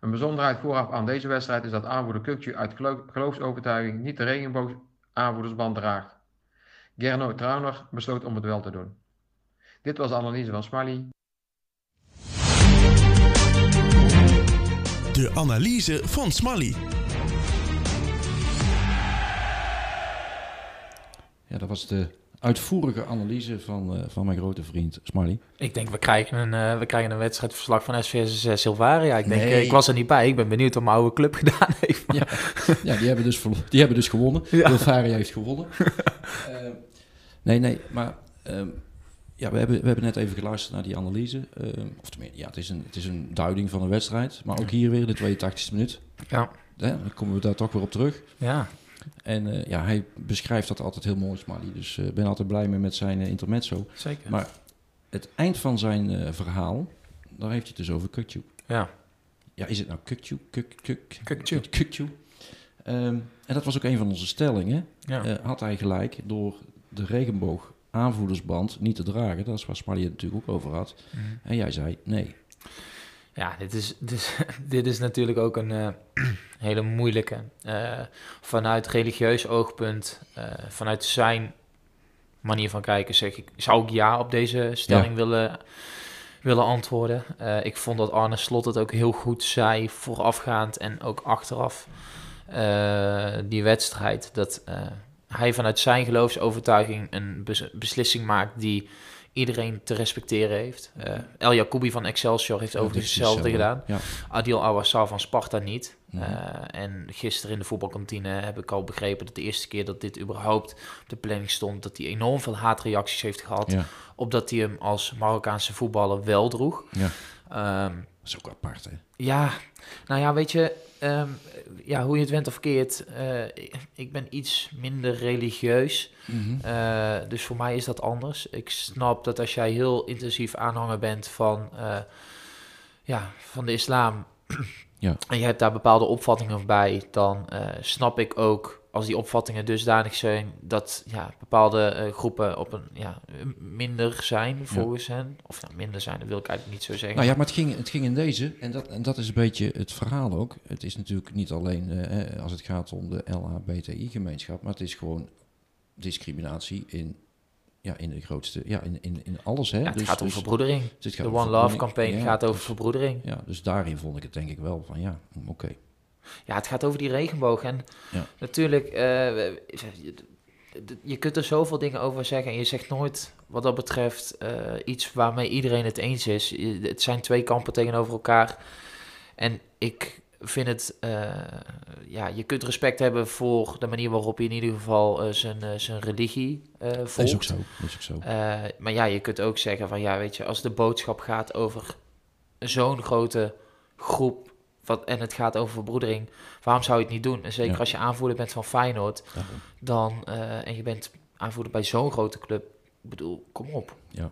Een bijzonderheid vooraf aan deze wedstrijd is dat aanvoerder Kukcu uit geloofsovertuiging niet de regenboog aanvoerdersband draagt. Gerno Trauner besloot om het wel te doen. Dit was de analyse van Smally. De analyse van Smally. Ja, dat was de uitvoerige analyse van, uh, van mijn grote vriend Smiley. Ik denk, we krijgen een, uh, we krijgen een wedstrijdverslag van SVS uh, Silvaria. Ik denk, nee. ik was er niet bij. Ik ben benieuwd wat mijn oude club gedaan heeft. Ja, ja, die, hebben dus die hebben dus gewonnen. Ja. Silvaria heeft gewonnen. nee, nee, maar... Um, ja, we hebben, we hebben net even geluisterd naar die analyse. of tenminste, ja, het is, een, het is een duiding van een wedstrijd. Maar ook hier weer de 82e minuut. Ja. ja. Dan komen we daar toch weer op terug. Ja. En uh, ja, hij beschrijft dat altijd heel mooi, Smiley. Dus ik uh, ben altijd blij mee met zijn uh, intermezzo. Zeker. Maar het eind van zijn verhaal, daar heeft hij het dus over Kukju. Ja. Ja, is het nou Kukju? Kuk, kuk. Um, en dat was ook een van onze stellingen. Ja. had hij gelijk door de regenboog aanvoerdersband niet te dragen. Dat is waar Smiley het natuurlijk ook over had. Mhm. En jij zei nee. Ja, dit is, dit, dit is natuurlijk ook een uh, hele moeilijke. Uh, vanuit religieus oogpunt, uh, vanuit zijn manier van kijken, zeg ik, zou ik ja op deze stelling ja. willen, willen antwoorden. ik vond dat Arne Slot het ook heel goed zei, voorafgaand en ook achteraf die wedstrijd. Dat hij vanuit zijn geloofsovertuiging een beslissing maakt die iedereen te respecteren heeft. Uh, El Jacoubi van Excelsior heeft overigens hetzelfde gedaan. Ja. Adil Awassar van Sparta niet. Uh, en gisteren in de voetbalkantine heb ik al begrepen dat de eerste keer dat dit überhaupt op de planning stond, dat hij enorm veel haatreacties heeft gehad. Ja. Opdat hij hem als Marokkaanse voetballer wel droeg. Ja. Um, dat is ook apart, hè? Ja, nou ja, weet je, um, ja, hoe je het went of keert, uh, ik, ben iets minder religieus. Mm -hmm. uh, dus voor mij is dat anders. Ik snap dat als jij heel intensief aanhanger bent van, uh, ja, van de islam... Ja. en je hebt daar bepaalde opvattingen bij, dan snap ik ook als die opvattingen dusdanig zijn dat ja, bepaalde uh, groepen op een ja, minder zijn volgens ja. hen. Of nou, minder zijn, dat wil ik eigenlijk niet zo zeggen. Nou ja, maar het ging, het ging in deze, en dat, en dat is een beetje het verhaal ook. Het is natuurlijk niet alleen uh, als het gaat om de LHBTI-gemeenschap, maar het is gewoon discriminatie in, ja, in de grootste, ja, in, in, in alles. Hè? Ja, het dus, gaat om dus, verbroedering. Dus de One Love campagne ja, gaat over dus, verbroedering. Ja, dus daarin vond ik het denk ik wel van ja, oké. Okay. Ja, het gaat over die regenboog. En ja. natuurlijk, uh, je, kunt er zoveel dingen over zeggen. En je zegt nooit, wat dat betreft, uh, iets waarmee iedereen het eens is. Het zijn twee kampen tegenover elkaar. En ik vind het, uh, ja, je kunt respect hebben voor de manier waarop je in ieder geval zijn, zijn religie volgt. Dat is ook zo. Is ook zo. maar ja, je kunt ook zeggen van, ja, weet je, als de boodschap gaat over zo'n grote groep wat, en het gaat over verbroedering, waarom zou je het niet doen? En zeker Ja. als je aanvoerder bent van Feyenoord, dan, eh, en je bent aanvoerder bij zo'n grote club, ik bedoel, kom op. Ja.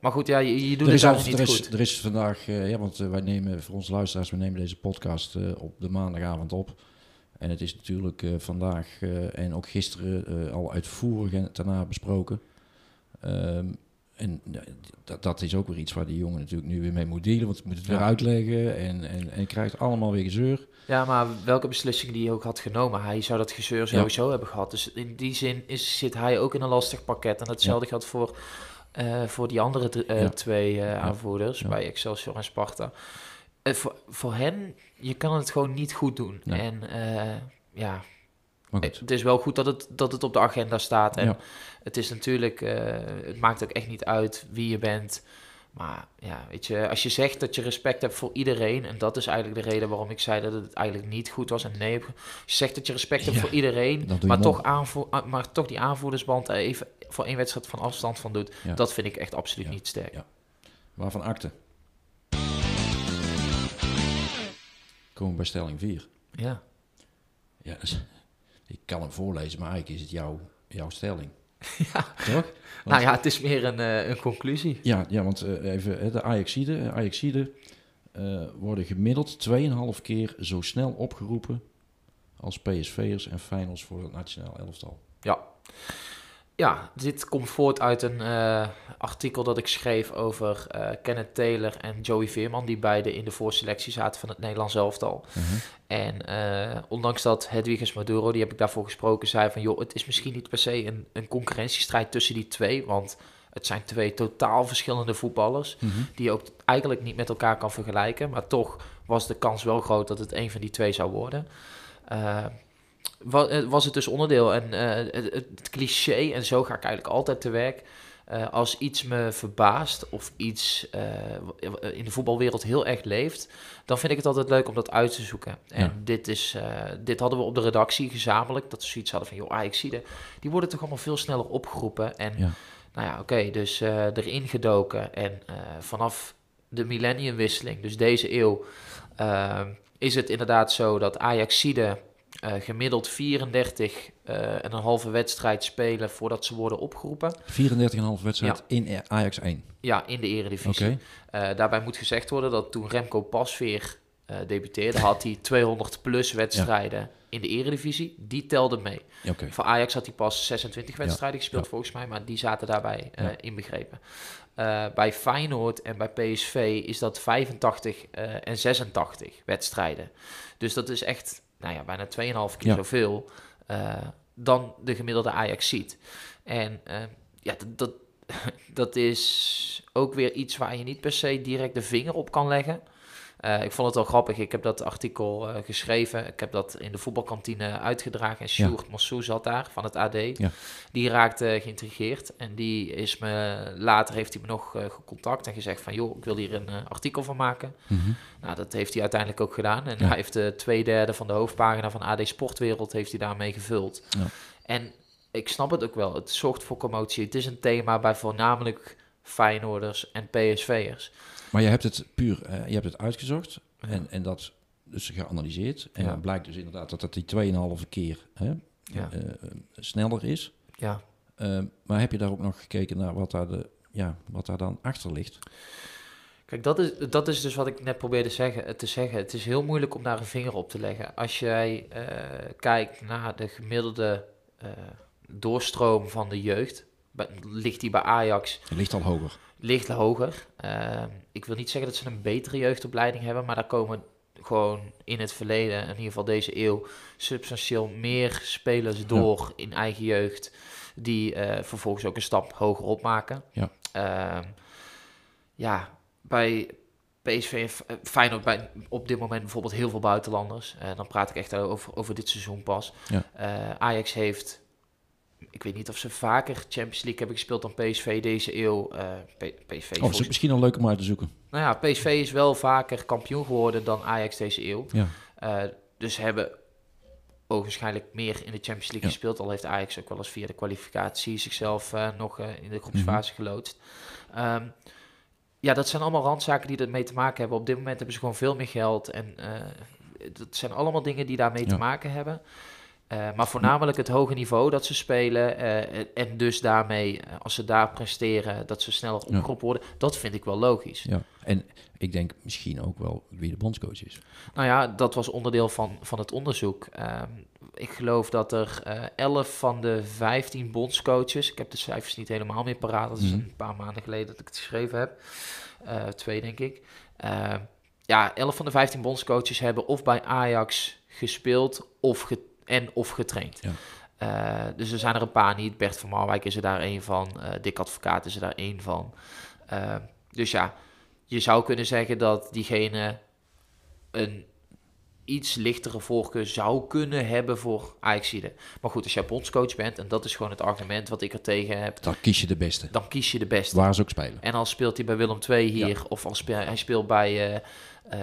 Maar goed, ja, je, je doet Er het eigenlijk er, niet is, goed. er is vandaag, eh, ja, want eh, wij nemen voor onze luisteraars, we nemen deze podcast op de maandagavond op. En het is natuurlijk vandaag en ook gisteren al uitvoerig en daarna besproken. Ehm, en dat, dat is ook weer iets waar die jongen natuurlijk nu weer mee moet dealen. Want moet het weer Ja. uitleggen en, en, en krijgt allemaal weer gezeur. Ja, maar welke beslissing die hij ook had genomen, hij zou dat gezeur sowieso hebben gehad. Dus in die zin is, zit hij ook in een lastig pakket. En hetzelfde geldt voor, eh, voor die andere eh, twee eh, aanvoerders bij Excelsior en Sparta. Voor, voor hen, je kan het gewoon niet goed doen. En ja, Maar goed. het is wel goed dat het, dat het op de agenda staat. En Ja. het is natuurlijk, eh, het maakt ook echt niet uit wie je bent. Maar ja, weet je, als je zegt dat je respect hebt voor iedereen, en dat is eigenlijk de reden waarom ik zei dat het eigenlijk niet goed was en nee, je zegt dat je respect hebt Ja, voor iedereen, maar toch, aanvoer, ah, maar toch die aanvoerdersband er even voor één wedstrijd van afstand van doet, Ja. dat vind ik echt absoluut Ja. niet sterk. Ja. Waarvan akte? Komen we bij stelling 4. Ja. Ja, dat is- ik kan hem voorlezen, maar eigenlijk is het jouw, jouw stelling. Ja. Toch? Nou ja, het is meer een, eh, een conclusie. Ja, ja want eh, even de Ajaxide, Ajaxide eh worden gemiddeld 2,5 keer zo snel opgeroepen als PSV'ers en Feyenoords voor het nationaal elftal. Ja. Ja, dit komt voort uit een eh, artikel dat ik schreef over eh, Kenneth Taylor en Joey Veerman, die beide in de voorselectie zaten van het Nederlands elftal. En eh, ondanks dat Hedwiges Maduro, die heb ik daarvoor gesproken, zei van joh, het is misschien niet per se een, een concurrentiestrijd tussen die twee, want het zijn twee totaal verschillende voetballers, die je ook eigenlijk niet met elkaar kan vergelijken, maar toch was de kans wel groot dat het een van die twee zou worden. Eh, wa- was het dus onderdeel. En eh, het, het cliché, en zo ga ik eigenlijk altijd te werk. eh, als iets me verbaast of iets in de voetbalwereld heel erg leeft, dan vind ik het altijd leuk om dat uit te zoeken. En Ja. dit, is, dit hadden we op de redactie gezamenlijk, dat we zoiets hadden van, joh, Ajax zie die worden toch allemaal veel sneller opgeroepen. En Ja. nou ja, oké, dus erin gedoken. En vanaf de millenniumwisseling, dus deze eeuw, is het inderdaad zo dat Ajaxide eh gemiddeld 34 eh, en een halve wedstrijd spelen voordat ze worden opgeroepen. 34,5 wedstrijd in Ajax 1. Ja, in de eredivisie. Eh, daarbij moet gezegd worden dat toen Remco Pasveer debuteerde, had hij 200 plus wedstrijden in de eredivisie. Die telde mee. Oké. Voor Ajax had hij pas 26 wedstrijden gespeeld volgens mij, maar die zaten daarbij inbegrepen. Bij Feyenoord en bij PSV is dat 85 eh, en 86 wedstrijden. Dus dat is echt nou ja, bijna 2,5 keer Ja. zoveel eh, dan de gemiddelde Ajax ziet. En eh, ja, dat, dat, dat is ook weer iets waar je niet per se direct de vinger op kan leggen. Eh, ik vond het wel grappig. Ik heb dat artikel eh, geschreven. Ik heb dat in de voetbalkantine uitgedragen. En Sjoerd Massou zat daar van het AD. Ja. Die raakte geïntrigeerd. En die is me, later heeft hij me nog eh, gecontact en gezegd van... joh, ik wil hier een artikel van maken. Mhm. Nou, dat heeft hij uiteindelijk ook gedaan. En Ja. hij heeft de twee derde van de hoofdpagina van AD Sportwereld... heeft hij daarmee gevuld. Ja. En ik snap het ook wel. Het zorgt voor commotie. Het is een thema bij voornamelijk Feyenoorders en PSV'ers. Maar je hebt het puur, eh, je hebt het uitgezocht en, en dat dus geanalyseerd. En dan blijkt dus inderdaad dat dat die 2,5 keer hè, Ja. eh, sneller is. Ja. Eh, maar heb je daar ook nog gekeken naar wat daar, de, ja, wat daar dan achter ligt? Kijk, dat is, dat is dus wat ik net probeerde zeggen, te zeggen. Het is heel moeilijk om daar een vinger op te leggen. Als jij eh, kijkt naar de gemiddelde eh, doorstroom van de jeugd, bij- ligt die bij Ajax Het ligt al hoger. Ligt hoger. Eh, ik wil niet zeggen dat ze een betere jeugdopleiding hebben, maar daar komen gewoon in het verleden, in ieder geval deze eeuw, substantieel meer spelers door in eigen jeugd, die eh, vervolgens ook een stap hoger opmaken. Ja. Ehm, ja, bij PSV en eh, Feyenoord bij op dit moment bijvoorbeeld heel veel buitenlanders. Eh, dan praat ik echt over, over dit seizoen pas. Ja. Ajax heeft, ik weet niet of ze vaker Champions League hebben gespeeld dan PSV deze eeuw. P- PSV Oh, is misschien al leuk om uit te zoeken. nou ja, PSV is wel vaker kampioen geworden dan Ajax deze eeuw. Ja. Eh, dus ze hebben ook waarschijnlijk meer in de Champions League Ja. gespeeld. Al heeft Ajax ook wel eens via de kwalificatie zichzelf eh, nog eh, in de groepsfase Mhm. geloodst. Ehm, ja, dat zijn allemaal randzaken die ermee te maken hebben. Op dit moment hebben ze gewoon veel meer geld. En dat zijn allemaal dingen die daarmee te maken hebben. Eh, maar voornamelijk het hoge niveau dat ze spelen. eh, en dus daarmee, eh, als ze daar presteren, dat ze sneller opgeroepen worden. Dat vind ik wel logisch. Ja. En ik denk misschien ook wel wie de bondscoach is. Nou ja, dat was onderdeel van, van het onderzoek. Ehm, ik geloof dat er eh 11 van de 15 bondscoaches, ik heb de cijfers niet helemaal meer paraat, dat is Mhm. een paar maanden geleden dat ik het geschreven heb, twee denk ik. Ehm, ja, 11 van de 15 bondscoaches hebben of bij Ajax gespeeld of ge en of getraind. Ja. Eh, dus er zijn er een paar niet. Bert van Marwijk is er daar één van. eh Dick Advocaat is er daar één van. Ehm, dus ja, je zou kunnen zeggen dat diegene een iets lichtere voorkeur zou kunnen hebben voor Ajaxide. Maar goed, als jij bondscoach bent, en dat is gewoon het argument wat ik er tegen heb, Dan kies je de beste. dan kies je de beste. Waar ze ook spelen. En al speelt hij bij Willem II hier, of als speel, hij speelt bij, eh,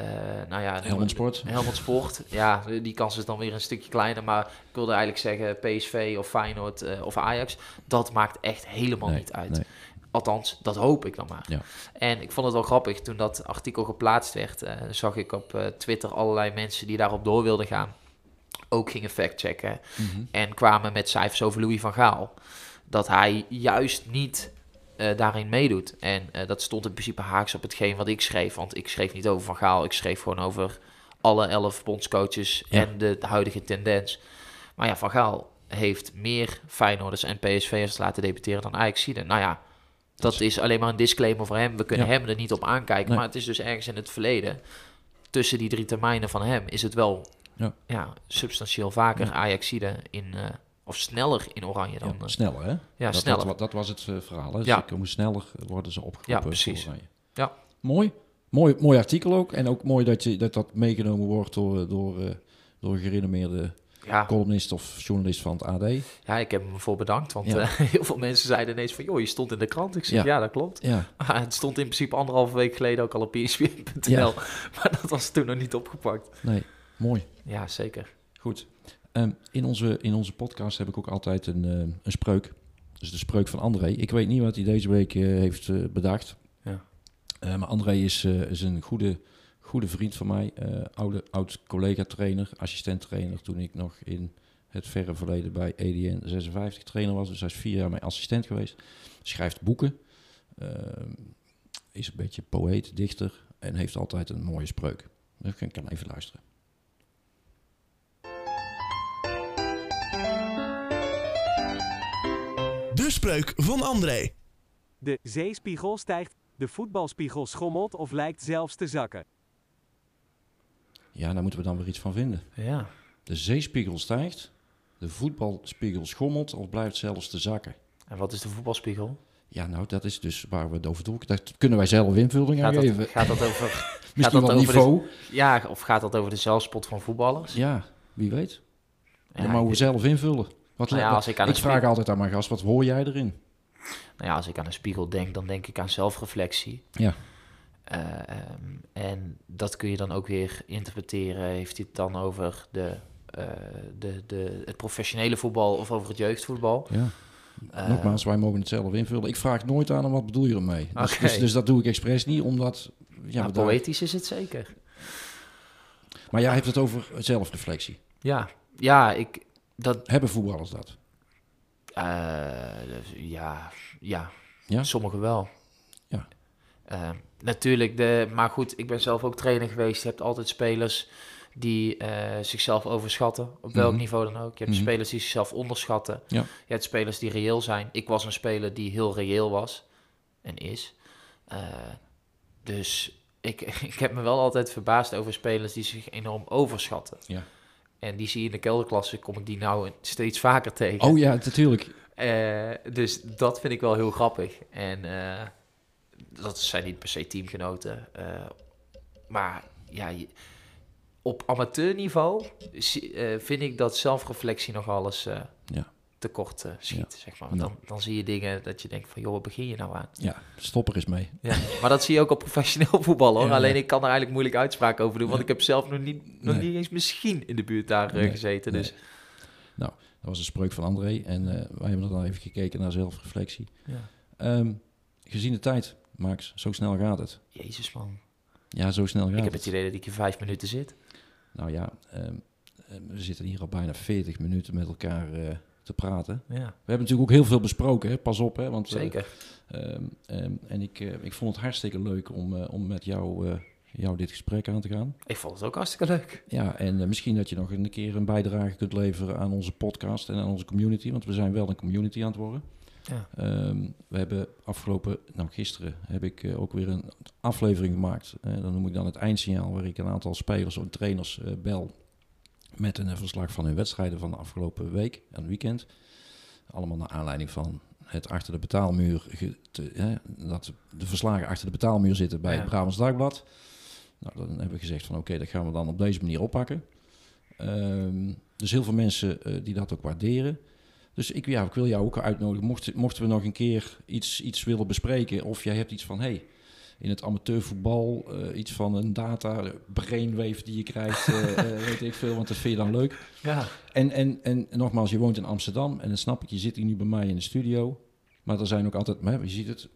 nou ja... Helmond Sport. Helmond Sport, ja, die kans is dan weer een stukje kleiner. Maar ik wilde eigenlijk zeggen PSV of Feyenoord eh, of Ajax. Dat maakt echt helemaal Nee, niet uit. nee. Althans, dat hoop ik dan maar. Ja. En ik vond het wel grappig, toen dat artikel geplaatst werd, eh, zag ik op Twitter allerlei mensen die daarop door wilden gaan, ook gingen factchecken. Mhm. En kwamen met cijfers over Louis van Gaal. Dat hij juist niet eh, daarin meedoet. En eh, dat stond in principe haaks op hetgeen wat ik schreef. Want ik schreef niet over Van Gaal, ik schreef gewoon over alle elf bondscoaches Ja. en de, de huidige tendens. Maar ja, Van Gaal heeft meer Feyenoorders en PSV'ers laten debuteren dan Ajaxide. Nou ja, dat is alleen maar een disclaimer voor hem. We kunnen Ja. hem er niet op aankijken. Nee. Maar het is dus ergens in het verleden, tussen die drie termijnen van hem, is het wel Ja. ja. substantieel vaker Ajaxide in, eh, of sneller in oranje dan. Ja, eh, sneller, hè? ja, dat, sneller. Dat, dat was het eh, verhaal. Hè? Ja. Ze komen sneller, worden ze opgeroepen. Ja, precies. Oranje. Ja. Mooi. mooi. Mooi artikel ook. En ook mooi dat je, dat, dat meegenomen wordt door, eh, door, gerenommeerde ja, columnist of journalist van het AD. ja, ik heb hem voor bedankt. Want Ja. heel veel mensen zeiden ineens van... joh, je stond in de krant. Ik zeg, Ja. ja, dat klopt. Ja, Maar het stond in principe anderhalve week geleden ook al op ESPN.nl. Maar dat was toen nog niet opgepakt. nee, mooi. Ja, zeker. Goed. Ehm, in, onze, in onze podcast heb ik ook altijd een, eh, een spreuk. Dus de spreuk van André. Ik weet niet wat hij deze week eh, heeft eh, bedacht. Ja. Eh, maar André is, eh, is een goede, goede vriend van mij. oude, oud collega-trainer, assistent-trainer. Toen ik nog in het verre verleden bij EDN 56 trainer was. Dus hij is vier jaar mijn assistent geweest. Schrijft boeken. Ehm, is een beetje poëet, dichter. En heeft altijd een mooie spreuk. Dus ik kan even luisteren. De spreuk van André. De zeespiegel stijgt, de voetbalspiegel schommelt of lijkt zelfs te zakken. Ja, daar moeten we dan weer iets van vinden. Ja. De zeespiegel stijgt, de voetbalspiegel schommelt of blijft zelfs te zakken. En wat is de voetbalspiegel? Ja, nou, dat is dus waar we het over doen. Daar kunnen wij zelf invulling aan Gaat dat, geven. gaat dat over... Misschien dat wel over de- niveau. ja, of gaat dat over de zelfspot van voetballers? Ja, wie weet. Ja, Dan mogen we zelf invullen. Wat, Nou ja, als ik aan ik een vraag altijd aan mijn gast, wat hoor jij erin? Nou ja, als ik aan een spiegel denk, dan denk ik aan zelfreflectie. Ja. Eh, ehm, en dat kun je dan ook weer interpreteren. Heeft hij het dan over de, eh, de, de, het professionele voetbal of over het jeugdvoetbal? Ja. Eh, Nogmaals, wij mogen het zelf invullen. Ik vraag nooit aan hem, wat bedoel je ermee? Dus, dus, dus dat doe ik expres niet, omdat... Ja, nou, daar- poëtisch is het zeker. maar jij hebt het over zelfreflectie. Ja, ja, ik, dat, Hebben voetballers dat? eh, ja, ja, Ja? sommigen wel. Ja. Eh, natuurlijk, de, maar goed, ik ben zelf ook trainer geweest. Je hebt altijd spelers die eh, zichzelf overschatten, op welk Mhm. niveau dan ook. Je hebt Mhm. spelers die zichzelf onderschatten. Ja. Je hebt spelers die reëel zijn. Ik was een speler die heel reëel was en is. Dus ik, ik heb me wel altijd verbaasd over spelers die zich enorm overschatten. Ja. En die zie je in de kelderklasse, kom ik die nou steeds vaker tegen. Oh ja, natuurlijk. Eh, dus dat vind ik wel heel grappig. En eh, dat zijn niet per se teamgenoten. eh, maar ja, je- op amateurniveau vind ik dat zelfreflectie nog alles Ja. Tekort schiet. Zeg maar. Ja. dan, dan zie je dingen dat je denkt van, joh, wat begin je nou aan? Ja, stop er eens mee. Ja. maar dat zie je ook op professioneel voetbal hoor. Alleen ik kan er eigenlijk moeilijk uitspraak over doen. Want ik heb zelf nog niet, nog Nee. niet eens misschien in de buurt daar eh, Nee. gezeten. Nee. Dus Dat was een spreuk van André. En eh, wij hebben dan even gekeken naar zelfreflectie. ja. Ehm, gezien de tijd, Max, zo snel gaat het. Jezus man. Ja, zo snel gaat ik heb het. idee dat ik hier vijf minuten zit. Nou ja, ehm, eh, we zitten hier al bijna 40 minuten met elkaar eh, te praten. Ja, We hebben natuurlijk ook heel veel besproken, hè? pas op. Hè? Want, eh, zeker. ehm, ehm, en ik, eh, ik vond het hartstikke leuk om, eh, om met jou, jou dit gesprek aan te gaan. Ik vond het ook hartstikke leuk. Ja, en misschien dat je nog een keer een bijdrage kunt leveren aan onze podcast en aan onze community. Want we zijn wel een community aan het worden. Ja. Ehm, we hebben afgelopen, nou gisteren heb ik ook weer een aflevering gemaakt. Eh, dan noem ik dan het eindsignaal, waar ik een aantal spelers en trainers bel. Met een verslag van hun wedstrijden van de afgelopen week en weekend. Allemaal naar aanleiding van het achter de betaalmuur, te- hè, dat de verslagen achter de betaalmuur zitten bij Ja. het Brabants Dagblad. Nou, dan hebben we gezegd van oké, dat gaan we dan op deze manier oppakken. Ehm, dus heel veel mensen eh, die dat ook waarderen. Dus ik, ja, ik wil jou ook uitnodigen. Mocht, mochten we nog een keer iets, iets willen bespreken. Of jij hebt iets van, hey, in het amateurvoetbal eh, iets van een data, brainwave die je krijgt, eh, weet ik veel, want dat vind je dan leuk. Ja, En, en, en nogmaals, je woont in Amsterdam en dan snap ik, je zit hier nu bij mij in de studio. Maar er zijn ook altijd, hè, je ziet het,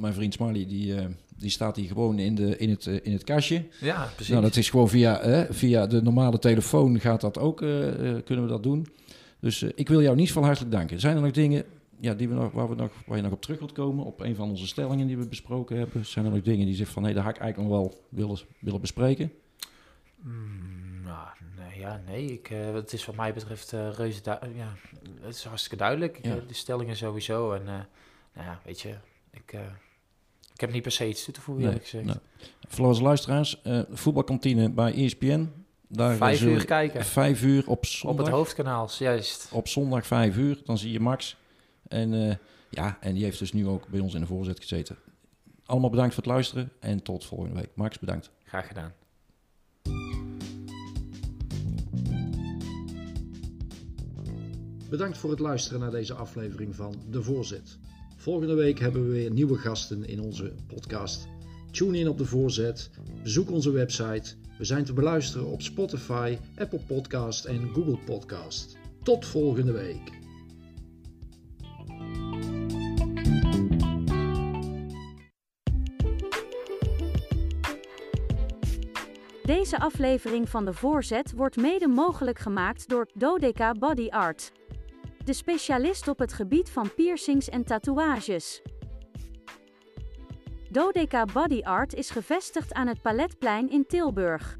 mijn vriend Smiley, die, die staat hier gewoon in, de, in, het, in het kastje. ja precies. Nou, dat is gewoon via, hè, via de normale telefoon gaat dat ook, kunnen we dat doen. Dus ik wil jou niet van hartelijk danken. Zijn er nog dingen ja, die we nog, waar, we nog, waar je nog op terug wilt komen? Op een van onze stellingen die we besproken hebben? Zijn er nog dingen die zegt van, nee, daar ga ik eigenlijk nog wel willen, willen bespreken? Mm, nou, nee, ja, nee. Ik, eh, het is wat mij betreft eh reuze du- ja, Het is hartstikke duidelijk. Ja. eh, de stellingen sowieso. En eh, nou ja, weet je, ik, eh, ik heb niet per se iets toe te voegen, Nee, gezegd. nou, Voor luisteraars, eh, voetbalkantine bij ESPN. Daar Vijf uur kijken. Vijf uur op Op zondag. het hoofdkanaal, juist. Op zondag vijf uur, dan zie je Max. En eh, ja, en die heeft dus nu ook bij ons in de voorzet gezeten. Allemaal bedankt voor het luisteren en tot volgende week. Max, bedankt. Graag gedaan. Bedankt voor het luisteren naar deze aflevering van De Voorzet. Volgende week hebben we weer nieuwe gasten in onze podcast. Tune in op De Voorzet, bezoek onze website. We zijn te beluisteren op Spotify, Apple Podcast en Google Podcast. Tot volgende week. Deze aflevering van De Voorzet wordt mede mogelijk gemaakt door Dodeka Body Art. De specialist op het gebied van piercings en tatoeages. Dodeka Body Art is gevestigd aan het Paletplein in Tilburg.